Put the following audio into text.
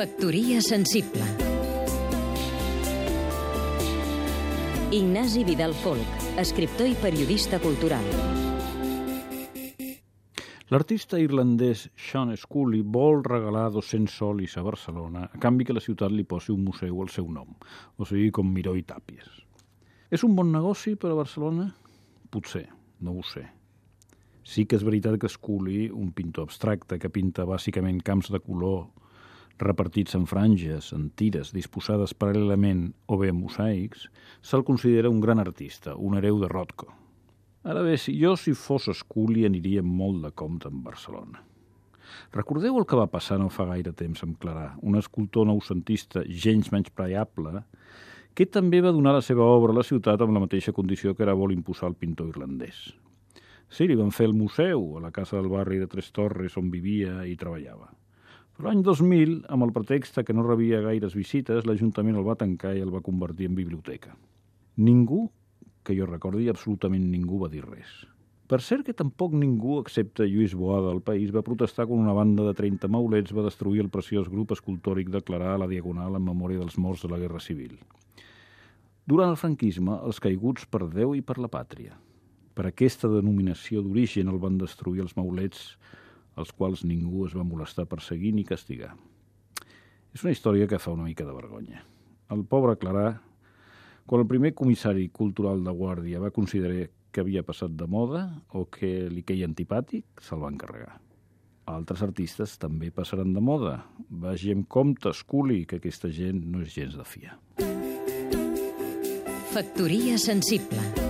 Factoria sensible Ignasi Vidal Folk, escriptor i periodista cultural. L'artista irlandès Sean Scully vol regalar 200 solis a Barcelona a canvi que la ciutat li posi un museu al seu nom, o sigui, com Miró i Tàpies. És un bon negoci per a Barcelona? Potser, no ho sé. Sí que és veritat que Scully, un pintor abstracte que pinta bàsicament camps de color repartits en franges, en tires, disposades paral·lelament o bé en mosaics, se'l considera un gran artista, un hereu de Rothko. Ara bé, si jo si fos Scully aniria molt de compte en Barcelona. Recordeu el que va passar no fa gaire temps amb Clarà, un escultor noucentista gens menys preable, que també va donar la seva obra a la ciutat amb la mateixa condició que era vol imposar el pintor irlandès. Sí, li van fer el museu a la casa del barri de Tres Torres on vivia i treballava. L'any 2000, amb el pretext que no rebia gaires visites, l'Ajuntament el va tancar i el va convertir en biblioteca. Ningú, que jo recordi, absolutament ningú va dir res. Per cert que tampoc ningú, excepte Lluís Boada del País, va protestar quan una banda de 30 maulets va destruir el preciós grup escultòric de Clarà a la Diagonal en memòria dels morts de la Guerra Civil. Durant el franquisme, els caiguts per Déu i per la pàtria. Per aquesta denominació d'origen el van destruir els maulets els quals ningú es va molestar per seguir ni castigar. És una història que fa una mica de vergonya. El pobre Clarà, quan el primer comissari cultural de Guàrdia va considerar que havia passat de moda o que li queia antipàtic, se'l van carregar. Altres artistes també passaran de moda. Vagi amb compte, Esculi, que aquesta gent no és gens de fiar. Factoria sensible